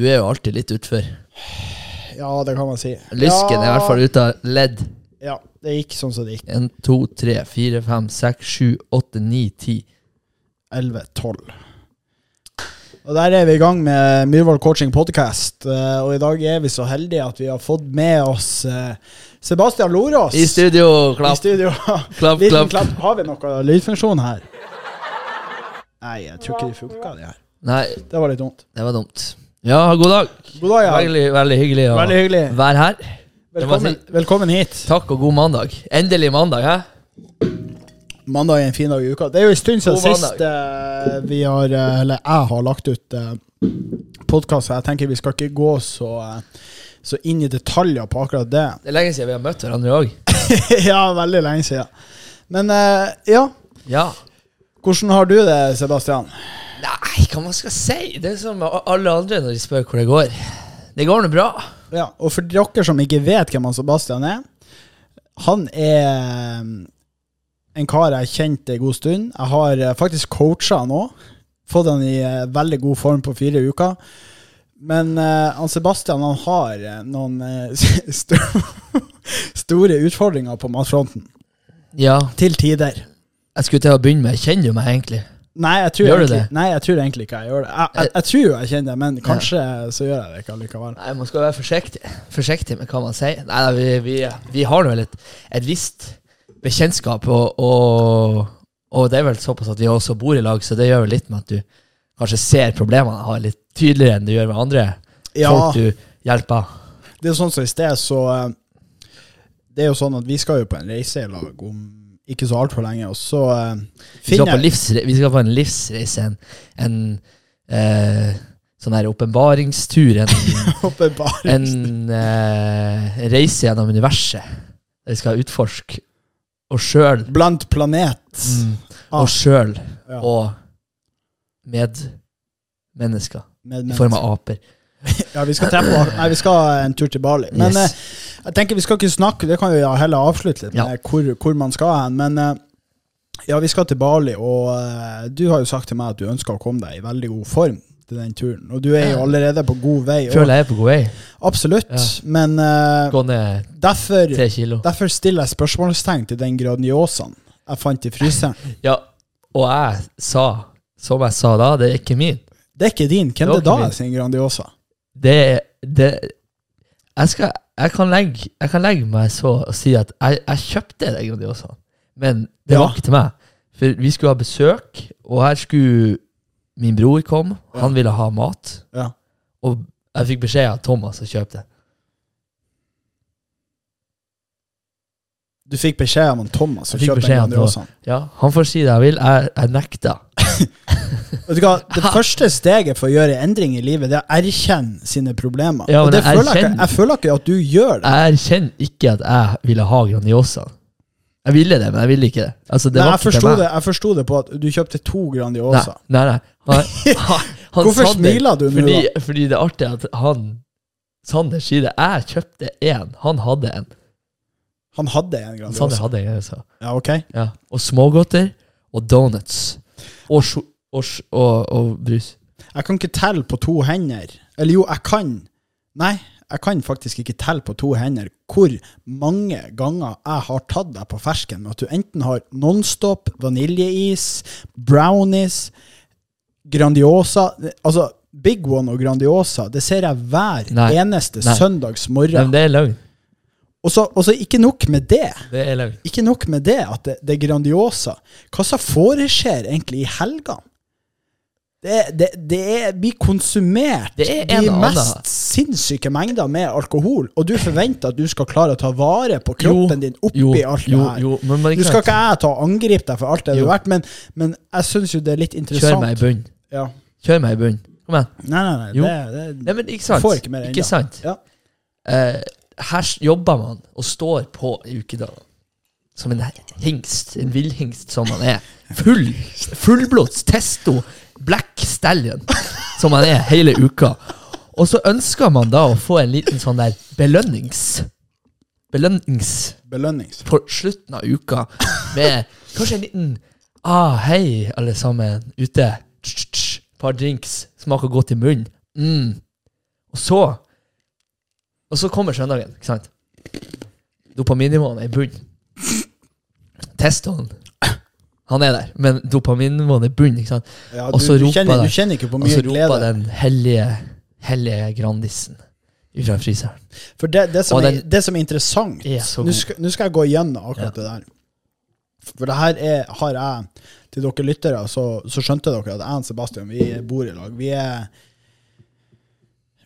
Du er jo alltid litt utfor. Ja, det kan man si. Lysken ja, er i hvert fall ute av ledd. Ja, det gikk sånn som det gikk. 1, 2, 3, 4, 5, 6, 7, 8, 9, 10. 11, 12. Og der er vi i gang med Myhrvold coaching podcast. eh, Og i dag er vi så heldige at vi har fått med oss eh, Sebastian Lorås. I studio, I klapp, studio. klapp, Liten klapp. klapp. Har vi noe lydfunksjon her? Nei, jeg tror ikke det funka, det her. Nei, Det var litt dumt. det var dumt. Ja, god dag. God dag, ja. Veldig, veldig hyggelig å Veldig hyggelig. være her. Velkommen, velkommen hit. Takk og god mandag. Endelig mandag, hæ? Mandag er en fin dag i uka. Det er jo en stund siden sist eh, vi har eh, Eller jeg har lagt ut uh, podkast, jeg tenker vi skal ikke gå så, eh, så inn i detaljer på akkurat det. Det er lenge siden vi har møtt hverandre òg. ja, veldig lenge siden. Men eh, ja, Ja. hvordan har du det, Sebastian? Nei, hva man skal si? Det er som alle andre når de spør hvor det går. Det går nå bra. Ja, Og for dere som ikke vet hvem han Sebastian er, han er eh, en kar jeg har kjent en god stund. Jeg har eh, faktisk coacha han òg. Fått han i eh, veldig god form på fire uker. Men uh, Sebastian han har noen uh, st store utfordringer på matfronten. Ja. Til tider. Jeg skulle til å begynne med Kjenner du meg egentlig? Nei jeg, tror Gjør du egentlig, det? nei, jeg tror egentlig ikke jeg gjør det. Jeg, jeg, jeg tror jeg kjenner det, men kanskje så gjør jeg det ikke allikevel. Nei, man skal være forsiktig Forsiktig med hva man sier. Nei, nei, vi, vi, vi har nå et, et visst bekjentskap, og, og, og det er vel såpass at vi også bor i lag, så det gjør vel litt med at du kanskje ser problemene har, litt tydeligere enn du gjør med andre Ja. folk du hjelper. Det er sånn som i sted, så eh, Det er jo sånn at vi skal jo på en reise i lag om ikke så altfor lenge, og så eh, Vi skal, vi skal på en livsreise, en, en uh, sånn her åpenbaringstur, en, en uh, reise gjennom universet. Der vi skal utforske oss sjøl Blant planet. mm, Ah, oss sjøl ja, og medmennesker med i form av aper. Ja, vi skal, nei, vi skal en tur til Bali. Men Yes. Jeg tenker vi skal ikke snakke Det kan vi heller avslutte litt Ja. med hvor, hvor man skal hen. Men eh, ja, vi skal til Bali, og eh, du har jo sagt til meg at du ønsker å komme deg i veldig god form til den turen. Og du er jo allerede på god vei. Føler jeg er på god vei. absolutt. Ja. Men eh, Gå ned derfor, tre kilo. derfor stiller jeg spørsmålstegn til den Grandiosaen jeg fant i fryseren. Ja, og jeg sa, som jeg sa da, det er ikke min. Det er ikke din. Hvem Det er det da min. sin Grandiosa? Det, det jeg, skal, jeg, kan legge, jeg kan legge meg så og si at jeg, jeg kjøpte det Grandiosa, men det Ja. var ikke til meg. For vi skulle ha besøk, og her skulle min bror komme. Han ville ha mat. Ja. Og jeg fikk beskjed av Thomas å kjøpe det. Du fikk beskjed om han Thomas å Jeg fikk beskjed om Grandiosaen. Ja, Han får si det jeg vil. Jeg, jeg nekta. Vet du hva, Det første steget for å gjøre endring i livet, det er å erkjenne sine problemer. Ja, og det jeg føler jeg, ikke, jeg føler ikke at du gjør det. Jeg erkjenner ikke at jeg ville ha Grandiosa. Jeg ville det, men jeg ville ikke det. Altså, det Nei, var jeg forsto det, jeg det på at du kjøpte to Grandiosa. nei. nei. Han, han, han Hvorfor smiler du nå, Fordi, fordi det er artig at han Sander sier det. Jeg kjøpte én, han hadde en. Han hadde en Sander Grandiosa. hadde en. Grandiosa. Ja, ok. Ja. Og smågodter og donuts. Og, sjo- og, og, og brus. Jeg kan ikke telle på to hender. Eller jo, jeg kan. Nei, jeg kan faktisk ikke telle på to hender hvor mange ganger jeg har tatt deg på fersken med at du enten har Nonstop, vaniljeis, brownies, Grandiosa Altså, Big One og Grandiosa, det ser jeg hver Nei. eneste Nei. søndags morgen. men det er løgn. Og så ikke nok med det. Det er løgn. Ikke nok med det, at det, det er Grandiosa. Hva som foreskjer egentlig i helgene? Det, det, det blir konsumert Det de mest sinnssyke mengder med alkohol, og du forventer at du skal klare å ta vare på kroppen din oppi jo, alt det her. jo, men, men Nå skal ikke jeg ta angripe deg for alt det du har vært, men, men jeg syns jo det er litt Kjør interessant. meg i bunnen. Ja. Kjør meg i bunn. Kom igjen. Nei, nei, nei. Jo. Det, det, Nei, men ikke sant? får ikke mer ennå. Sant? Ja. Uh, her jobber man og står på i ukedagene. Som en hingst. En villhingst som man er. Full. Fullblods. Testo. Black stallion. Som man er hele uka. Og så ønsker man da å få en liten sånn der belønnings... Belønnings Belønnings. på slutten av uka med kanskje en liten Ah, hei, alle sammen ute. Par drinks. Smaker godt i munnen. Mm. Og så Og så kommer søndagen, ikke sant? Dopaminnivåene er i bunnen. Testoen han er der, men dopaminivåene er bunnen. ikke sant? Ja, Og du, så du, roper kjenner, kjenner ikke på Og så roper glede. den hellige, hellige Grandisen fra fryseren. For det, det, som er, det som er interessant Er Nå skal, nå skal jeg gå igjennom akkurat det der. For det her er, har jeg Til dere lyttere, så, så skjønte dere at jeg og Sebastian vi bor i lag. Vi er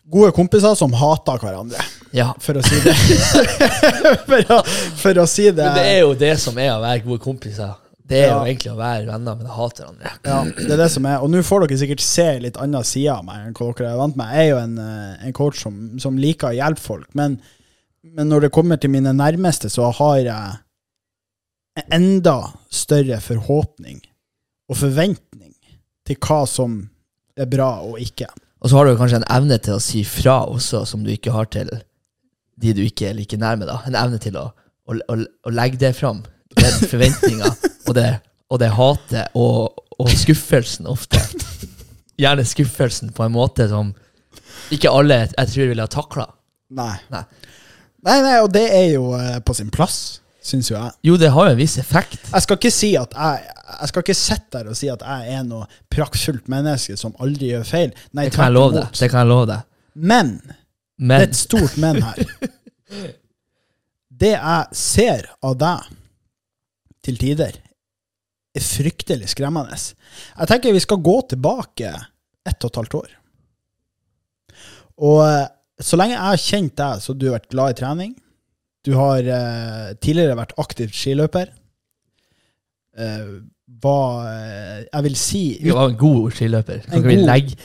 gode kompiser som hater hverandre, Ja. for å si det. for, å, for å si det Men det er jo det som er å være gode kompiser. Det er Ja. jo egentlig å være venner, men jeg hater hverandre. Ja, det er det som er. Og nå får dere sikkert se litt annen side av meg enn hva dere er vant med. Jeg er jo en, eh, en coach som, som liker å hjelpe folk, men, men når det kommer til mine nærmeste, så har jeg en enda større forhåpning og forventning til hva som er bra og ikke. Og så har du kanskje en evne til å si fra også, som du ikke har til de du ikke er like nærme. da. En evne til å, å, å, å legge det fram. Den forventninga og det, og det hatet og, og skuffelsen ofte. Gjerne skuffelsen på en måte som ikke alle jeg tror ville ha takla. Nei. Nei. Nei, nei, og det er jo eh, på sin plass, syns jo jeg. Jo, det har jo en viss effekt. Jeg skal ikke si at jeg Jeg skal ikke sitte der og si at jeg er noe praktfullt menneske som aldri gjør feil. Nei, Det kan jeg love deg. Det kan jeg love deg. Men det er et stort men her. Det jeg ser av deg til tider, er fryktelig skremmende. Jeg tenker vi skal gå tilbake ett og et halvt år. Og eh, så lenge jeg har kjent deg, så du har vært glad i trening. Du har eh, tidligere vært aktiv skiløper. Eh, var eh, Jeg vil si du var en god skiløper. En Kan vi legge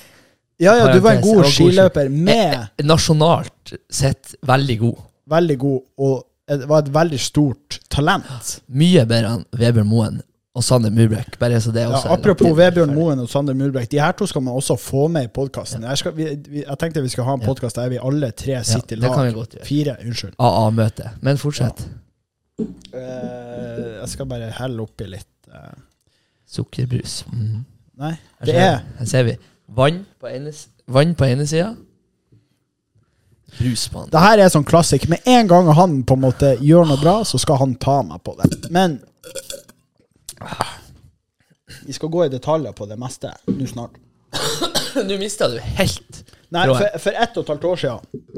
Ja, ja, du var en god skiløper med Eh, Nasjonalt sett veldig god. veldig god, og det var et veldig stort talent. Mye bedre enn Vebjørn Moen og Sander Murbrek. Bare så det også ja, apropos. Vebjørn Moen og Sander Murbrek. de her to skal man også få med i podkasten. Jeg, vi, vi, jeg tenkte vi skal ha en Ja. podkast der vi alle tre sitter i vi lag. godt. Fire, unnskyld. AA-møte. Men fortsett. Eh, jeg skal bare helle oppi litt uh. Sukkerbrus. Mhm. Nei, det er Her ser vi. Vann på ene, vann på ene sida. Brus på andre. Det her er sånn klassisk. Med en gang han på en måte gjør noe bra, så skal han ta meg på det. Men Vi skal gå i detaljer på det meste nå snart. Nå mista du helt Nei, for, for ett og et halvt år siden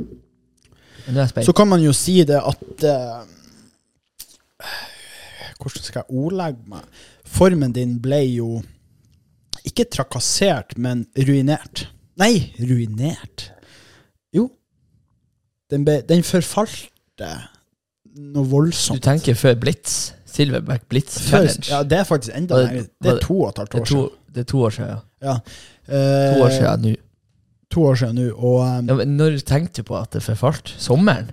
så kan man jo si det at uh, Hvordan skal jeg ordlegge meg? Formen din ble jo ikke trakassert, men ruinert. Nei, ruinert. Den, ble, den forfalte noe Du tenker før Blitz? Silverback Blitz Challenge? ja, det er faktisk enda lenger. Det er to og et halvt år siden. det er to år siden, ja. Ja. Eh, To år siden nå. To år siden nå. Og um, Ja, men når tenkte du på at det forfalt? Sommeren?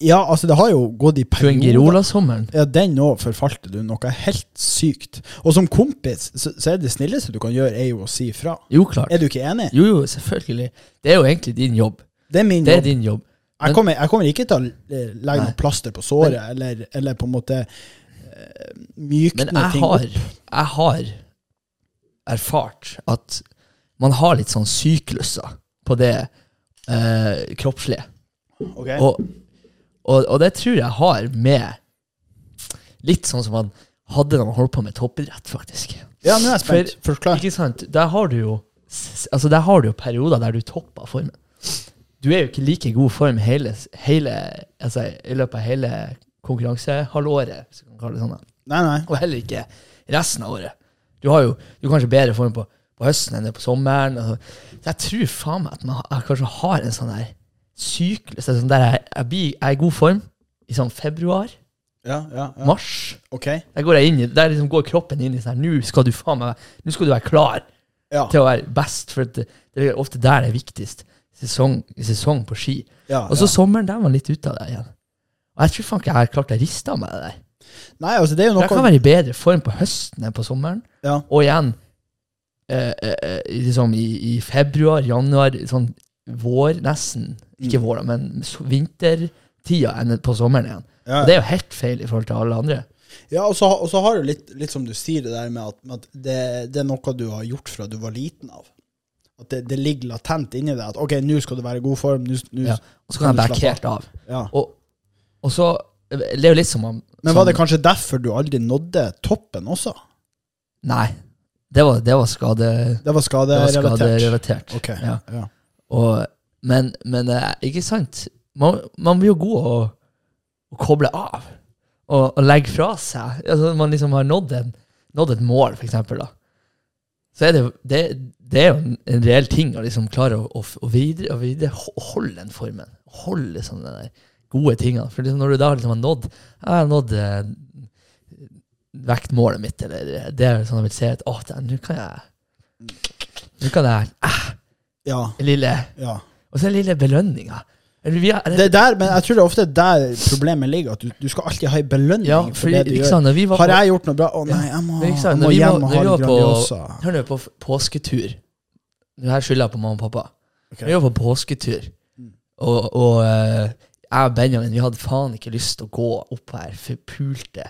ja, altså, det har jo gått i perioder. Fuengirola-sommeren? Ja, den òg forfalte du noe helt sykt. Og som kompis, så, så er det snilleste du kan gjøre, er jo å si fra. Jo, klart. Er du ikke enig? Jo, jo, selvfølgelig. Det er jo egentlig din jobb. Det er min Det er din jobb. Jeg kommer, jeg kommer ikke til å legge noe plaster på såret, eller, eller på en måte eh, mykne ting har, opp. jeg har erfart at man har litt sånn sykluser på det eh, kroppslige. Ok? Og, og, og det tror jeg har med litt sånn som man hadde da man holdt på med toppidrett, faktisk. ja, nå er jeg spent. For- Forklar. Ikke sant? Der har du jo Altså der har du jo perioder der du topper formen. Du er jo ikke like god form hele, hele altså, i løpet av hele konkurransehalvåret, hvis kan kalle det sånn. da. Nei, nei. Og heller ikke resten av året. Du har jo du har kanskje bedre form på, på høsten enn det på sommeren. Altså. Så jeg tror faen meg at man har- jeg kanskje har en sånn der syklus sånn der jeg, jeg, blir, jeg er i god form i sånn februar, Ja, ja, ja. mars. Okay. Der går inn der liksom går kroppen inn i sånn her, Nå skal du faen meg Nå skal du være klar Ja. til å være best, for det, det er ofte der det er viktigst. Sesong, sesong på ski. ja, Og så ja. sommeren, der var litt ute av det igjen. Og jeg tror faen ikke jeg har klart å riste av meg det der. Nei, altså, det er jo noe... jeg kan være i bedre form på høsten enn på sommeren. ja. Og igjen eh, eh, eh, liksom i, i februar, januar, sånn vår nesten. Ikke Mm. vår, men vintertida enn på sommeren igjen. Ja. Og det er jo helt feil i forhold til alle andre. Ja, og så, og så har du litt, litt som du sier det der med at, med at det, det er noe du har gjort fra du var liten av. At det, det ligger latent inni deg at ok, nå skal du være i god form. Nå, nå, Ja. Og så kan jeg backe helt av. Ja. Og, og så Det er jo litt som om Men var det kanskje derfor du aldri nådde toppen også? Nei. Det var, det var skade... Det var skaderelatert? skaderelatert. Ok, Ja. ja. Og, men, men eh, ikke sant? Man, man blir jo god å, å koble av. Og, og legge fra seg. Altså, man liksom har nådd, en, nådd et mål, for eksempel. Da. Så er det, det, det er jo en, en reell ting å liksom klare å, å, å, videre, å videre, holde den formen. Holde liksom de gode tingene. For liksom når du da liksom har nådd Jeg har nådd eh, vektmålet mitt, eller det er sånn jeg vil se at Å, nå kan jeg Nå kan jeg eh, ja, lille ja. og så den lille belønninga. Har- Det er der, men jeg tror det er ofte der problemet ligger. At du, du skal alltid ha en belønning ja, for for det du gjør. sant, var Har jeg gjort noe bra? Å nei, jeg må, sant, jeg må hjem og ha på- Grandiosa. Hør nå, på påsketur. Her skylder jeg på mamma og pappa. Okay. Vi var på påsketur, og, og eh, jeg og Benjamin vi hadde faen ikke lyst til å gå opp her forpulte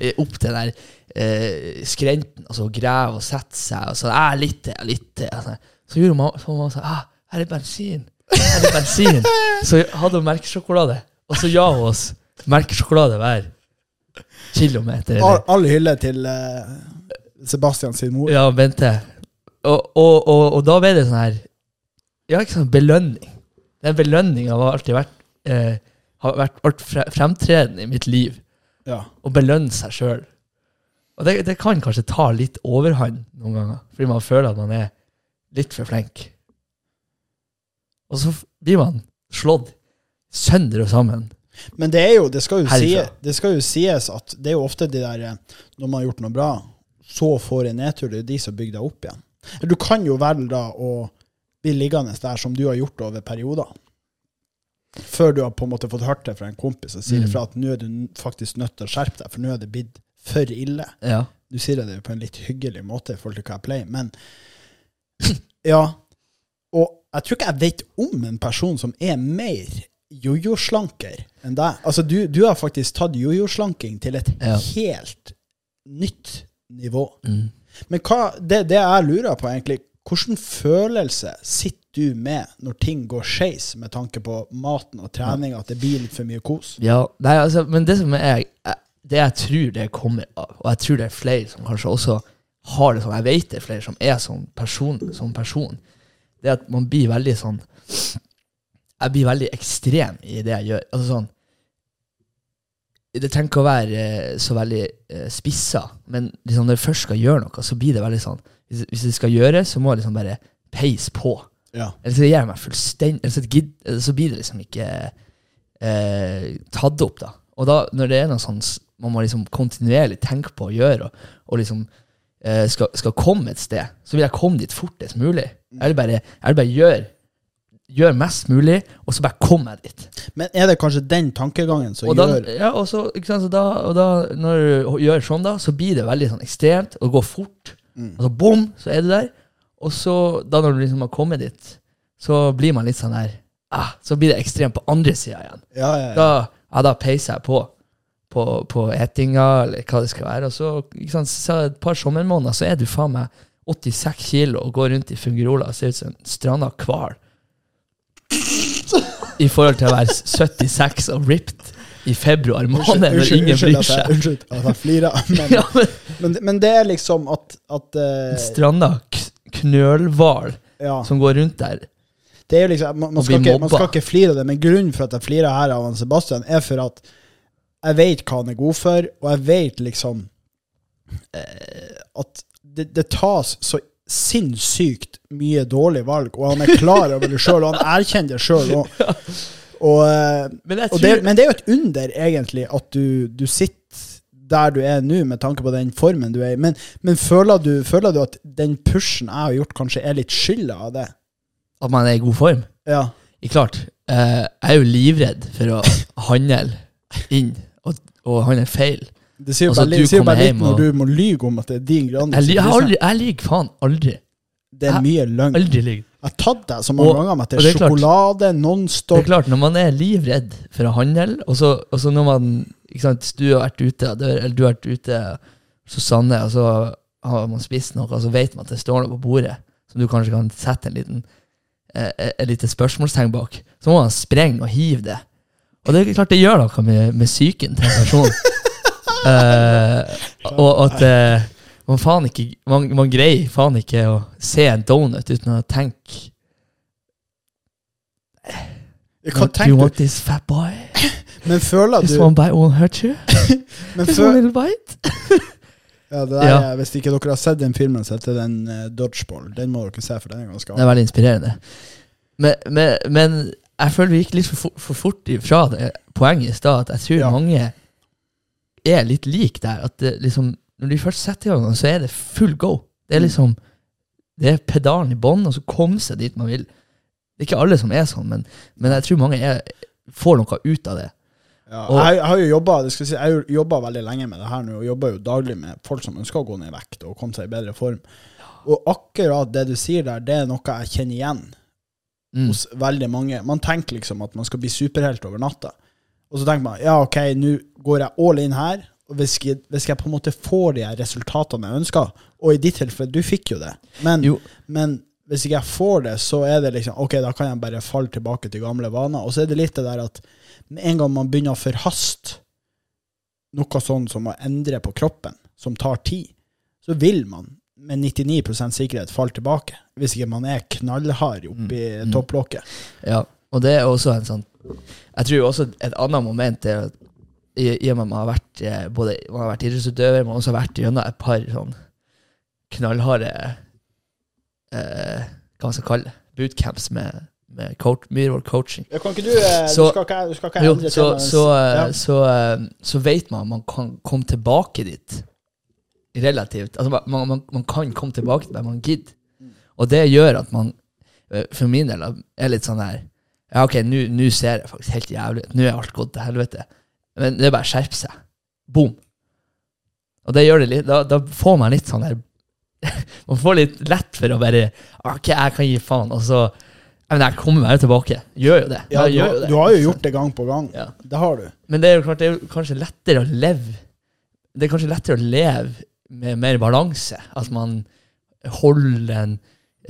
eh, opp til den der eh, skrenten så grave og sette seg. Og så jeg litt til, litt til. Altså. Så gjorde mamma, så mamma sånn ah, Her er bensin. Er bensin. Så hadde hun melkesjokolade, og så ga hun oss melkesjokolade hver kilometer. All, all hylle til uh, Sebastian sin mor. Ja, Bente. Og, og, og, og da ble det sånn her Ja, ikke sånn belønning. Den belønninga har alltid vært eh, Har vært, fremtredende i mitt liv. Ja. Å belønne seg sjøl. Og det, det kan kanskje ta litt overhånd noen ganger, fordi man føler at man er litt for flink. Og så blir man slått sønder og sammen. Men det er jo, det skal jo, si, det skal jo sies at det er jo ofte de der eh, Når man har gjort noe bra, så får en nedtur. Det er jo de som bygger deg opp igjen. Du kan jo velge da å bli liggende der som du har gjort over perioder. Før du har på en måte fått hørt det fra en kompis og sier Mm. fra at nå er du faktisk nødt til å skjerpe deg, for nå er det blitt for ille. Ja. Du sier det på en litt hyggelig måte i forhold til hva jeg pleier, men Ja. Og jeg tror ikke jeg vet om en person som er mer jojo-slanker enn deg. Altså, du, du har faktisk tatt jojo-slanking til et Ja. helt nytt nivå. Mm. Men hva, det, det jeg lurer på, egentlig, hvilken følelse sitter du med når ting går skeis, med tanke på maten og trening, at det blir litt for mye kos? Ja, nei, altså, men det som er Det jeg tror det kommer av, og jeg tror det er flere som kanskje også har det sånn, jeg vet det er flere som er sånn person, som person, det er at man blir veldig sånn Jeg blir veldig ekstrem i det jeg gjør. Altså sånn Det trenger ikke å være eh, så veldig eh, spissa, men liksom når jeg først skal gjøre noe, så blir det veldig sånn Hvis, hvis det skal gjøres, så må jeg liksom bare peise på. Ja. Ellers så gjør meg fullstendig Ellers så, ellers så blir det liksom ikke eh, tatt opp, da. Og da, når det er noe sånn man må liksom kontinuerlig tenke på å gjøre, og, og liksom eh, skal, skal komme et sted, så vil jeg komme dit fortest mulig. Jeg vil bare, jeg vil bare gjøre gjør mest mulig, og så bare komme meg dit. Men er det kanskje den tankegangen som Og da, gjør ja, og så, sant, så da, og da, når du gjør sånn, da, så blir det veldig sånn ekstremt, og det går fort. Mm. Og så bom, så er du der. Og så, da når du liksom har kommet dit, så blir man litt sånn der ah, Så blir det ekstremt på andre sida igjen. Ja, ja, ja. Da, ja, da peiser jeg på, på på etinga, eller hva det skal være. Og så, ikke sant, så et par sommermåneder, så er du faen meg 86 kilo og går rundt i fungerola og ser ut som en stranda hval. I forhold til å være 76 og ripped i februar måned, når ingen bryr seg. unnskyld at jeg flirer, men, Ja, men men, men det er liksom at, at eh, Stranda knølhval ja, som går rundt der. det er jo liksom, man, man, skal ikke, man skal ikke flire av det, men grunnen for at jeg flirer her av Sebastian, er for at jeg vet hva han er god for, og jeg vet liksom eh, at det, det tas så sinnssykt mye dårlige valg, og han er klar over det sjøl, og han erkjenner det sjøl òg. Eh, Men tror det, men det er jo et under, egentlig, at du, du sitter der du er nå, med tanke på den formen du er i. Men, men føler, du, føler du at den pushen jeg har gjort, kanskje er litt skylda av det? at man er i god form. Ja. Klart, eh, jeg er jo livredd for å handle inn, og, og er feil. Det sier jo Altså, bare, du sier bare litt når og- du må lyge om at det er din Grandis. Jeg, jeg, har Det aldri, jeg lyver faen aldri. er mye løgn. Aldri lyver. Jeg har tatt deg så mange Og- ganger med at det er sjokolade klart. sjokolade, Det er klart, når man er livredd for å handle, og så, og så når man ikke sant, Du har vært ute, det- eller du har vært ute Susanne, og så har man spist noe, og så vet man at det står noe på bordet. som du kanskje kan sette en liten eh, et lite spørsmålstegn bak, så må man sprenge og hive det. Og det er klart det gjør noe med, med psyken til en person. uh, og at uh, man faen ikke man, man greier faen ikke å se en donut uten å tenke Hva You want this fat boy? Men føler This one bite won't hurt you? men This one little bite? ja, det der, Ja. er- Hvis ikke dere har sett den filmen, så heter den uh, Dodgeball. Den må dere se, for den er ganske Det er veldig inspirerende. Men, men, men jeg føler vi gikk litt for, fort- for fort ifra det poenget i stad, at jeg tror Ja. mange er litt lik der. At det, liksom, når de først setter i gang, så er det full go. Det er Mm. liksom Det er pedalen i bånn, og så komme seg dit man vil. Det er ikke alle som er sånn, men, men jeg tror mange er, får noe ut av det. Ja, Og- jeg, jeg har jo jobba si, veldig lenge med det her nå, og jobber jo daglig med folk som ønsker å gå ned i vekt og komme seg i bedre form. Og akkurat det du sier der, det er noe jeg kjenner igjen Mm. hos veldig mange. Man tenker liksom at man skal bli superhelt over natta. Og så tenker man ja, ok, nå går jeg all in her. Og hvis jeg, hvis jeg på en måte får de resultatene jeg ønsker, og i ditt tilfelle, du fikk jo det, men, Jo. men hvis ikke jeg får det, så er det liksom Ok, da kan jeg bare falle tilbake til gamle vaner. Og så er det litt det der at med en gang man begynner å forhaste noe sånn som å endre på kroppen, som tar tid, så vil man med 99 sikkerhet faller tilbake. Hvis ikke man er knallhard oppi Mm, mm. topplokket. Ja, og det er også en sånn Jeg tror også et annet moment er at i, i og med at man har vært eh, både man har vært idrettsutøver, man har også vært gjennom et par sånn knallharde eh, Hva man skal kalle det bootcamps med, med coach, Myhrvold coaching. Ja, kan ikke du eh, Så- Du skal ikke, du skal ikke Jo, endre så, så, eh, Ja. så, så vet man at man kan komme tilbake dit relativt. Altså man, man, man kan komme tilbake til men man gidder. Og det gjør at man, eh, for min del, er litt sånn her Ja, ok, nå ser jeg faktisk helt jævlig ut. Nå er alt gått til helvete. Men det er bare å skjerpe seg. Boom. Og det gjør det litt Da, da får man litt sånn her Man får litt lett for å bare Ok, jeg kan gi faen, og så Men jeg kommer bare tilbake. Gjør jo det. ja, du, gjør jo det. du har jo gjort det gang på gang. Ja. Det har du. Men det er jo klart, det er kanskje lettere å leve Det er kanskje lettere å leve med mer balanse. At man holder den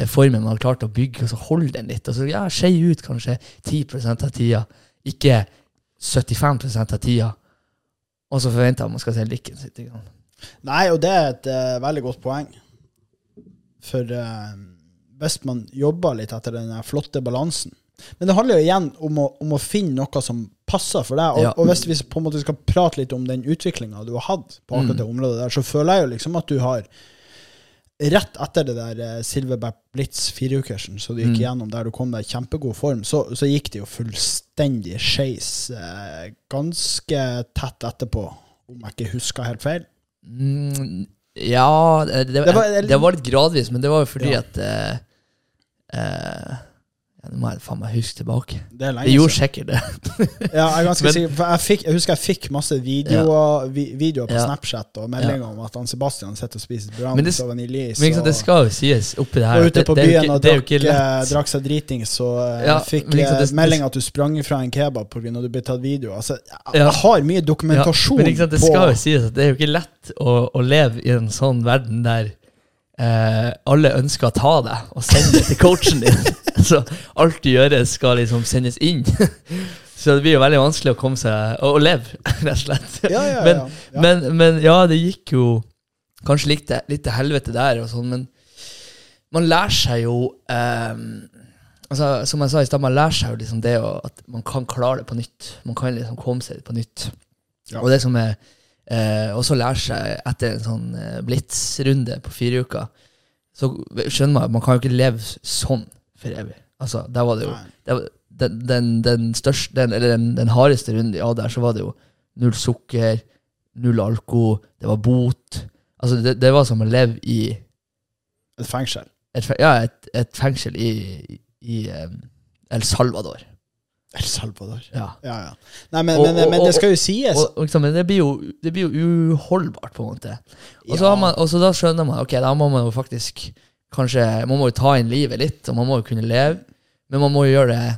formen man har klart å bygge, og så holder den litt. Og så ja, skei ut kanskje 10% av tida, ikke 75 av tida. Og så forventer jeg at man skal se lykken ikke? Nei, og det er et uh, veldig godt poeng. For uh, hvis man jobber litt etter den flotte balansen Men det handler jo igjen om å, om å finne noe som passer for deg. Og, Ja. og hvis vi på en måte skal prate litt om den utviklinga du har hatt på akkurat Mm. det området der, så føler jeg jo liksom at du har Rett etter det der eh, Silverback Blitz fireukersen, så du gikk Mm. gjennom der du kom deg i kjempegod form, så, så gikk det jo fullstendig skeis eh, ganske tett etterpå, om jeg ikke husker helt feil. Mm, ja det, det, Det var- det, var, litt gradvis, men det var jo fordi Ja. at eh, eh, ja, Nå må jeg faen meg huske tilbake. Det er lenge Det gjorde siden. sikkert det. Ja, jeg er ganske Men- sikker, for jeg, fikk, jeg husker jeg fikk masse videoer, vi, videoer på Ja. Snapchat og meldinger om at han Sebastian sitter og spiser brownies og vaniljeis. Men liksom, det skal jo sies oppi det her og ute det, på det, byen og det jo drakk, drakk seg dritings, så Ja, fikk det- melding at du sprang ifra en kebab pga. at du ble tatt video. Altså, jeg, har mye dokumentasjon men liksom, det på skal jo sies at det er jo ikke lett å, å leve i en sånn verden der eh, alle ønsker å ta deg og sende det til coachen din. Så alt du gjør, skal liksom sendes inn. Så det blir jo veldig vanskelig å komme seg Å, å leve, rett og slett. ja, ja, men, ja. Men, men ja, det gikk jo kanskje litt litt til helvete der, og sånn, men man lærer seg jo ehm, altså, Som jeg sa i stad, man lærer seg jo liksom det at man kan klare det på nytt. Man kan liksom komme seg på nytt. Ja. Og det som er eh, også lærer seg etter en sånn eh, blitsrunde på fire uker, så skjønner man at man kan jo ikke leve sånn for evig. Altså, der var det jo det var, den, den, den største den, Eller den, den hardeste runden ja, der, så var det jo null sukker, null alko, det var bot. Altså, det, det var som å leve i Et fengsel. et, ja, et, et fengsel i, i um, El Salvador. El Salvador. Ja. Ja, ja. Nei, men, Og- men, og- men det skal jo sies. Og, og, liksom, det blir, jo, det blir jo uholdbart, på en måte. Og så Ja. man- og så da skjønner man ok, da må man jo faktisk kanskje Man må jo ta inn livet litt, og man må jo kunne leve, men man må jo gjøre det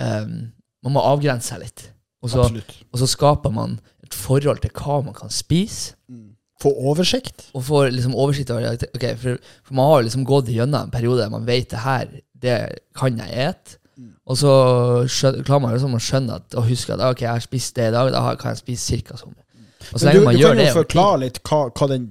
um, Man må avgrense seg litt. Og så, og så skaper man et forhold til hva man kan spise, Mm. Få oversikt. og få liksom oversikt over okay, for, for man har jo liksom gått gjennom en periode der man vet det her, det kan jeg ete. Og så klarer man liksom å skjønne at, og huske at ok, jeg har spist det i dag, da kan jeg spise cirka så mye. Og så lenge du, man du gjør kan jo det over tid- forklare litt hva, hva den,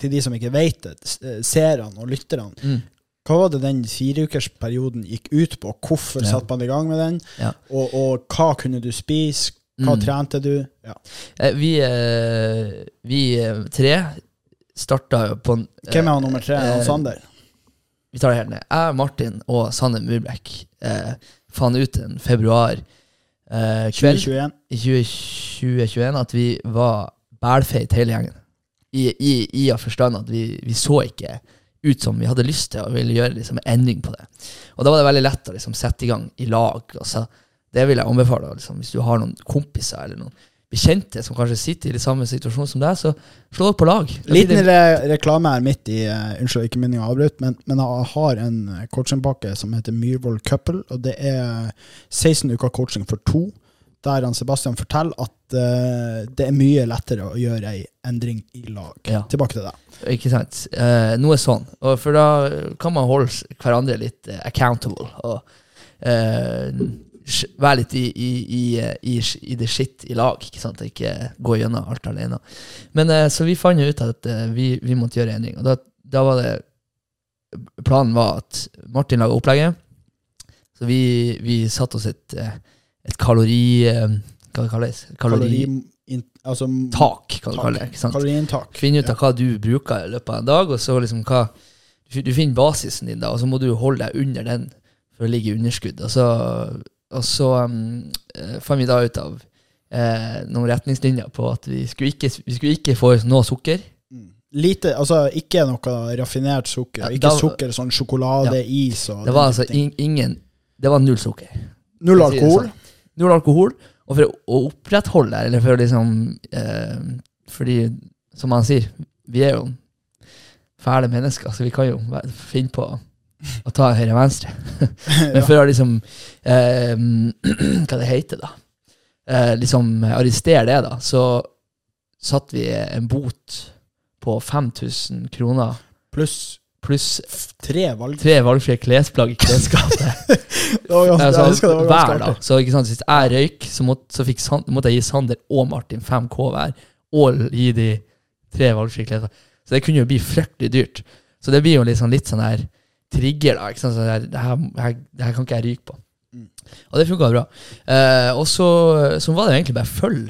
til de som ikke vet det, eh, seerne og lytterne. Mm. Hva var det den fireukersperioden gikk ut på? Hvorfor Ja. satte man i gang med den? Ja. Og, og hva kunne du spise? Hva Mm. trente du? Ja. Eh, Vi, eh, vi tre starta på en- Hvem er han nummer tre? eh, Han Sander? Vi tar det helt ned. Jeg, Martin og Sanne Murbekk eh, fant ut en februar eh, kveld 2021? i 2021 at vi var bælfeit hele gjengen. I, i, i å forstand at vi, vi så ikke ut som vi hadde lyst til, og ville gjøre liksom, en endring på det. Og da var det veldig lett å liksom, sette i gang i lag. Og så, det vil jeg anbefale liksom, hvis du har noen kompiser eller noen bekjente som kanskje sitter i det samme situasjon som deg, så slå dere på lag. Liten re reklame her midt i uh, Unnskyld, ikke meningen å avbryte, men, men jeg har en eh, coachingpakke som heter Myhrvold Couple, og det er 16 uker coaching for to. Der han Sebastian forteller at uh, det er mye lettere å gjøre ei endring i lag. Ja. Tilbake til deg. Ikke sant? Uh, noe sånn. Og for da kan man holde hverandre litt uh, accountable. Og være litt i, i, i, i, i det shit i lag. Ikke sant? Ikke gå gjennom alt alene. Men Så vi fant ut at vi, vi måtte gjøre endring. Og da, da var det Planen var at Martin laga opplegget. Så vi, vi satte oss et, et kalori... eh, Hva det kalles Kalori... Kalori, altså, Tak, kan du kalle det. Kaloriinntak. Finne ut av hva du bruker i løpet av en dag, og så liksom hva Du du finner basisen din, da, og så må du holde deg under den for å ligge i underskudd. Og så, og så um, fant vi da ut av eh, noen retningslinjer på at vi skulle ikke, vi skulle ikke få noe sukker. Mm. Lite, altså ikke noe raffinert sukker. Ja, ikke da- sukker sånn sjokolade, is og Det var altså in, ingen Det var null sukker. Null alkohol. sånn. Null alkohol. Og for å, opprettholde eller for å liksom eh, Fordi, som han sier, vi er jo fæle mennesker, så vi kan jo finne på å ta høyre og venstre. Men for å liksom eh, Hva det heter da? Eh, liksom arrestere det, da, så satte vi en bot på 5000 kroner Pluss pluss tre valg. tre valgfrie klesplagg i klesskapet. Var ganske- Altså, hver da. Så ikke sant, hvis jeg røyk, så måtte, så fikk San, måtte jeg gi Sander og Martin 5K hver, og gi de tre valgfrie klesplagg. Så det kunne jo bli fryktelig dyrt. Så det blir jo liksom litt sånn her trigger, da. Ikke sant? Så det, her, det, her, det her- det her kan ikke jeg ryke på. Mm. Og det funka bra. Eh, og så, så var det egentlig bare følg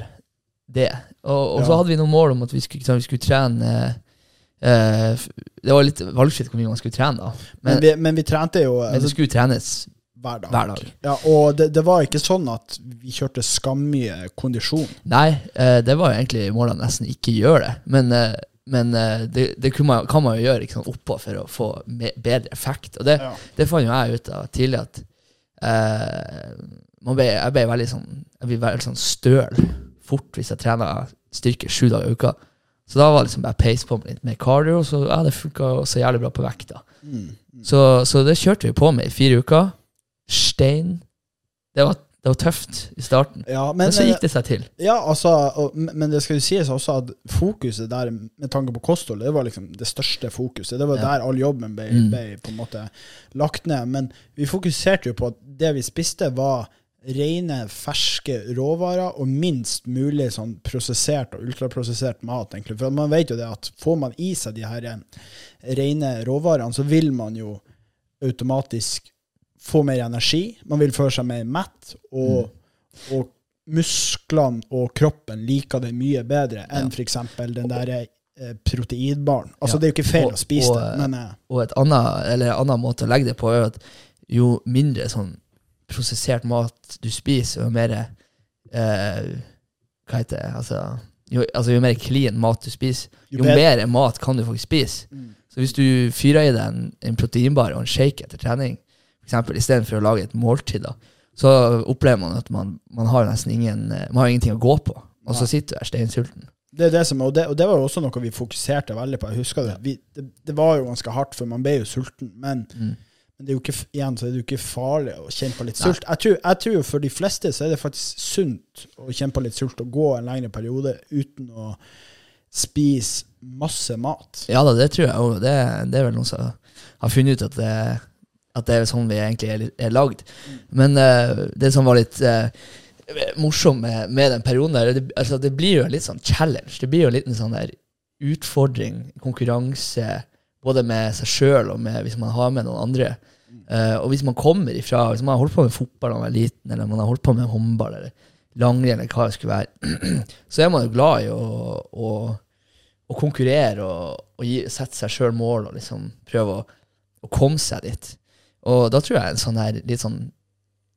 det. Og, og så hadde vi noen mål om at vi skulle, sant, vi skulle trene Det var litt valgfritt hvor mye man skulle trene, da. Men, Men, vi, men vi trente jo men det altså, skulle trenes hver dag. hver dag. Ja, og det, det var ikke sånn at vi kjørte skammye kondisjon. Nei, eh, det var jo egentlig målet nesten ikke gjøre det. Men, eh, men eh, det, det man, kan man jo gjøre sant, oppå for å få bedre effekt. Og det, Ja. det fant jo jeg ut av tidlig, at eh, man ble, jeg ble veldig sånn Jeg blir veldig sånn støl fort hvis jeg trener styrke sju dager i uka. Så da var det liksom bare pace på med litt mer cardio, så ja, det funka så jævlig bra på vekta. Mm. Så, så det kjørte vi på med i fire uker. Stein. Det var, det var tøft i starten. Ja, Men, men, så gikk det seg til. ja, altså, og, men det skal jo sies også at fokuset der med tanke på kosthold, det var liksom det største fokuset. Det var Ja. der all jobben ble, Mm. ble på en måte lagt ned. Men vi fokuserte jo på at det vi spiste, var rene, ferske råvarer og minst mulig sånn prosessert og ultraprosessert mat. egentlig. For man vet jo det at får man i seg de her eh, rene råvarene, så vil man jo automatisk få mer energi. Man vil føle seg mer mett, og, Mm. og musklene og kroppen liker det mye bedre enn Ja. f.eks. den der eh, proteinbaren. Altså, Ja. det er jo ikke feil Og- å spise og, det, men eh, Og et annet, eller en annen måte å legge det på er at jo mindre sånn prosessert mat du spiser, jo mer eh, Hva heter det? Altså jo, altså, jo mer clean mat du spiser, jo mer mat kan du faktisk spise. Mm. Så hvis du fyrer i deg en, en proteinbar og en shake etter trening, f.eks. istedenfor å lage et måltid, da, så opplever man at man, man har nesten ingen Man har ingenting å gå på. Og så sitter du der steinsulten. Det er det som, og det, og det var jo også noe vi fokuserte veldig på. Jeg husker det. Vi, det. Det var jo ganske hardt, for man ble jo sulten. Men, Mm. Men det er jo ikke, igjen så er det jo ikke farlig å kjenne på litt Nei. sult. Jeg tror, jeg tror for de fleste så er det faktisk sunt å kjenne på litt sult og gå en lengre periode uten å spise masse mat. Ja da, det tror jeg òg. Det, det er vel noen som har funnet ut at det, at det er sånn vi egentlig er, er lagd. Men uh, det som var litt uh, morsomt med, med, den perioden der, det, altså, det blir jo en litt sånn challenge. Det blir jo en liten sånn der utfordring, konkurranse, både med seg sjøl og med, hvis man har med noen andre. Uh, og hvis man kommer ifra Hvis man har holdt på med fotball da man var liten, eller man har holdt på med håndball eller langrenn, eller hva det skulle være, så er man jo glad i å, å, å konkurrere og, og gi, sette seg sjøl mål og liksom prøve å, å, komme seg dit. Og da tror jeg en sånn her litt sånn,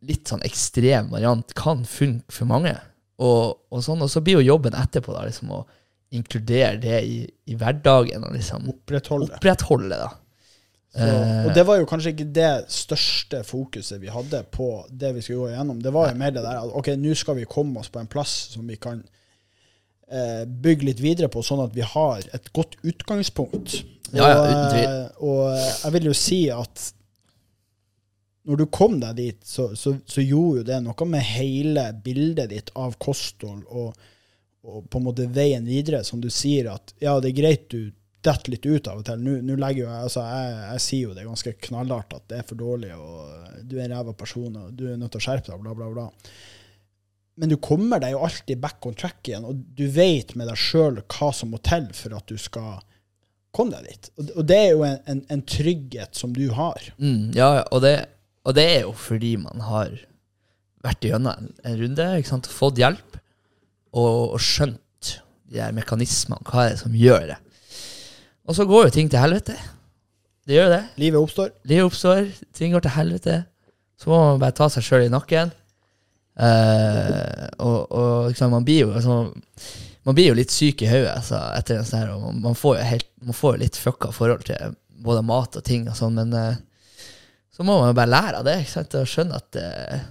litt sånn ekstrem variant kan funke for mange. Og, og, sånn, og så blir jo jobben etterpå da liksom å inkludere det i, i hverdagen og liksom opprettholde, opprettholde da. Så, og det var jo kanskje ikke det største fokuset vi hadde på det vi skulle gå igjennom. Det var jo mer det der at ok, nå skal vi komme oss på en plass som vi kan eh, bygge litt videre på, sånn at vi har et godt utgangspunkt. Og, ja, ja, uten tvil. og jeg vil jo si at når du kom deg dit, så, så, så, gjorde jo det noe med hele bildet ditt av kosthold og, og på en måte veien videre, som du sier at ja, det er greit du detter litt ut av og til. Nå legger jo jeg, altså jeg, jeg, sier jo det ganske knallhardt at det er for dårlig, og du er en ræva person, og du er nødt til å skjerpe deg, bla, bla, bla. Men du kommer deg jo alltid back on track igjen, og du vet med deg sjøl hva som må til for at du skal komme deg dit. Og, og det er jo en, en, en, trygghet som du har. Mm, ja, og det, og det, er jo fordi man har vært gjennom en, en runde, ikke sant? fått hjelp, og, og skjønt de her mekanismene. Hva er det som gjør det? Og så går jo ting til helvete. Det gjør det. Livet oppstår. Livet oppstår, ting går til helvete. Så må man bare ta seg sjøl i nakken. Uh, og, og liksom, man blir jo altså, Man blir jo litt syk i hodet altså, etter en sånn her, man, man, får jo helt, man får jo litt fucka forhold til både mat og ting og sånn, men uh, så må man jo bare lære av det ikke sant? og skjønne at uh,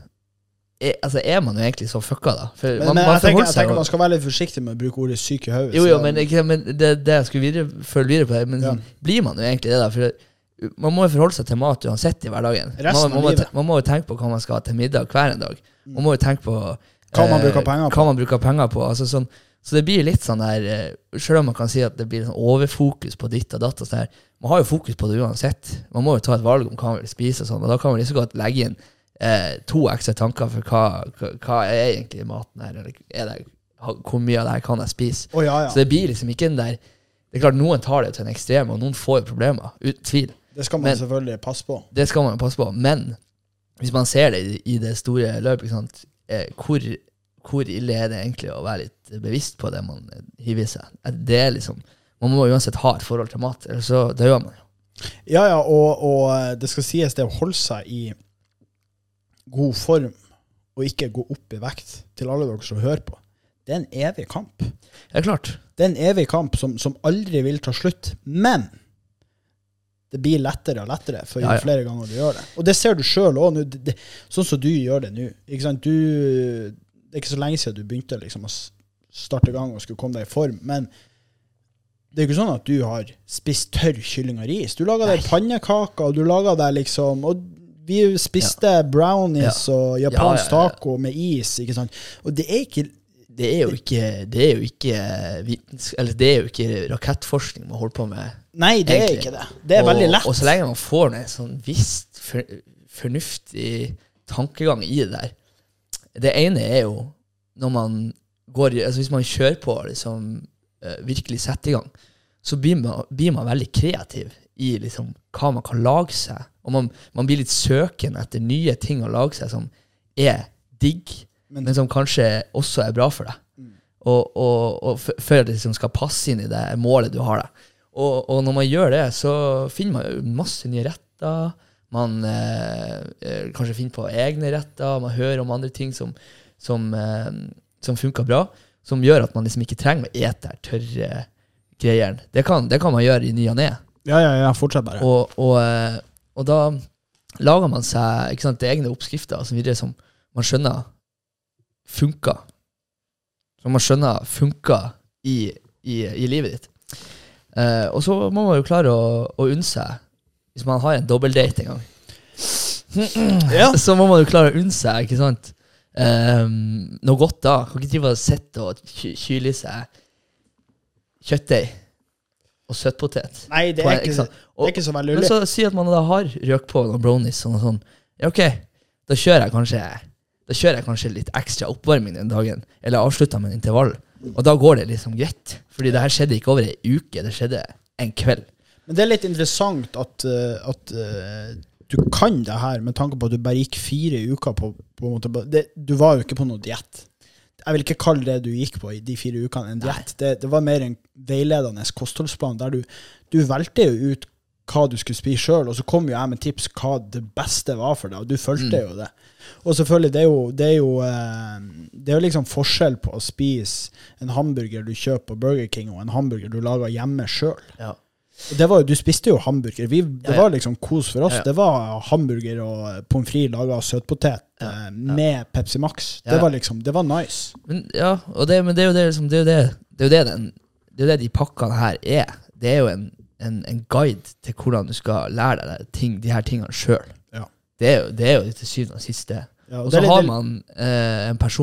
er, altså, er man jo egentlig så fucka, da? For men, man, men jeg, tenker, jeg tenker man skal være litt forsiktig med å bruke ordet syk i hodet. Jo, jo, men, ikke, men det, det, jeg skulle videre, følge videre på det, men ja. blir man jo egentlig det, da? For man må jo forholde seg til mat uansett i hverdagen. Man, man, må, man, må, jo tenke på hva man skal ha til middag hver en dag. Man må jo tenke på hva man bruker penger på. Man bruker penger på. Altså, sånn, så det blir litt sånn der eh, Selv om man kan si at det blir sånn overfokus på ditt og datt, og sånn man har jo fokus på det uansett. Man må jo ta et valg om hva man vil spise, og sånn, og da kan man liksom godt legge inn eh, to ekstra tanker for hva, hva, hva, er egentlig maten her, eller er det, hvor mye av det her kan jeg spise? Oh, ja, ja. Så det blir liksom ikke den der Det er klart Noen tar det til en ekstrem, og noen får problemer. Uten tvil. Det skal man men, selvfølgelig passe på. Det skal man passe på, men hvis man ser det i, det store løpet, eh, hvor, hvor, ille er det egentlig å være litt bevisst på det man hiver i seg? Det er liksom Man må uansett ha et forhold til mat, ellers så man jo. Ja, ja, og, og, det skal sies, det å holde seg i god form og ikke gå opp i vekt, til alle dere som hører på, det er en evig kamp. Det er klart. Det er en evig kamp som, som aldri vil ta slutt. Men det blir lettere og lettere for jo ja, ja. flere ganger du gjør det. Og det ser du sjøl òg, sånn som du gjør det nå. Ikke sant? Du, det er ikke så lenge siden du begynte liksom, å starte i gang og skulle komme deg i form. Men det er ikke sånn at du har spist tørr kylling og ris. Du lager deg pannekaker, og du lager deg liksom og vi spiste brownies og japansk taco med is, ikke sant. Og det er ikke det er jo ikke Det er jo ikke, eller det er jo ikke rakettforskning man holder på med. Nei, det egentlig. er ikke det. Det er og, veldig lett. Og så lenge man får en sånn visst for, fornuftig tankegang i det der Det ene er jo når man går altså Hvis man kjører på liksom uh, virkelig setter i gang, så blir man, blir man veldig kreativ i liksom hva man kan lage seg og man, man, blir litt søken etter nye ting å lage seg som er digg, men, men som kanskje også er bra for deg. Mm. Og, og, og før det liksom skal passe inn i det målet du har. deg. Og, og, når man gjør det, så finner man jo masse nye retter. Man eh, eh, kanskje finner på egne retter. Man hører om andre ting som, som, eh, som funker bra. Som gjør at man liksom ikke trenger å ete tørre greiene. Det kan, det kan man gjøre i ny og ne. Ja, ja, ja, fortsett bare. Og, og, eh, og da lager man seg ikke sant, egne oppskrifter så videre som man skjønner funker. Som man skjønner funker i, i, i livet ditt. Eh, og så må man jo klare å, å unne seg, hvis man har en dobbeltdate en gang, ja. så må man jo klare å unne seg ikke sant? Um, noe godt da. Kan ikke drive og sitte og kyle seg kjøttdeig og søtpotet. Nei, det er ikke, det er ikke så veldig Men så si at man da har røkt på noen brownies og sånn. Ja, ok, da kjører jeg kanskje Da kjører jeg kanskje litt ekstra oppvarming den dagen, eller avslutter med en intervall. Og da går det liksom greit. Fordi det her skjedde ikke over ei uke, det skjedde en kveld. Men det er litt interessant at, eh, at eh, du kan det her, med tanke på at du bare gikk fire uker på, på en måte, det, Du var jo ikke på noe diett. Jeg vil ikke kalle det du gikk på i de fire ukene, en diett. Det, det var mer en veiledende kostholdsplan der du, du valgte jo ut hva du skulle spise sjøl, og så kom jo jeg med tips hva det beste var for deg, og du fulgte Mm. jo det. Og selvfølgelig, det er jo, det er jo, eh, det er jo liksom forskjell på å spise en hamburger du kjøper på Burger King, og en hamburger du lager hjemme sjøl. Ja. Det var du spiste jo hamburger. Vi, det Ja, ja. var liksom kos for oss. Det var hamburger og pommes frites laga av søtpotet eh, med Pepsi Max. Det Ja, ja. var liksom, det var nice. Men, ja, og det, men det er jo det, liksom, det, er jo det, det, er jo det, den, det er jo det de pakkene her er. Det er jo en, en, en guide til hvordan du skal lære deg ting, de her tingene sjøl. Ja. Det, er jo- det er jo til syvende og. Ja, Og det er så har man eh, en person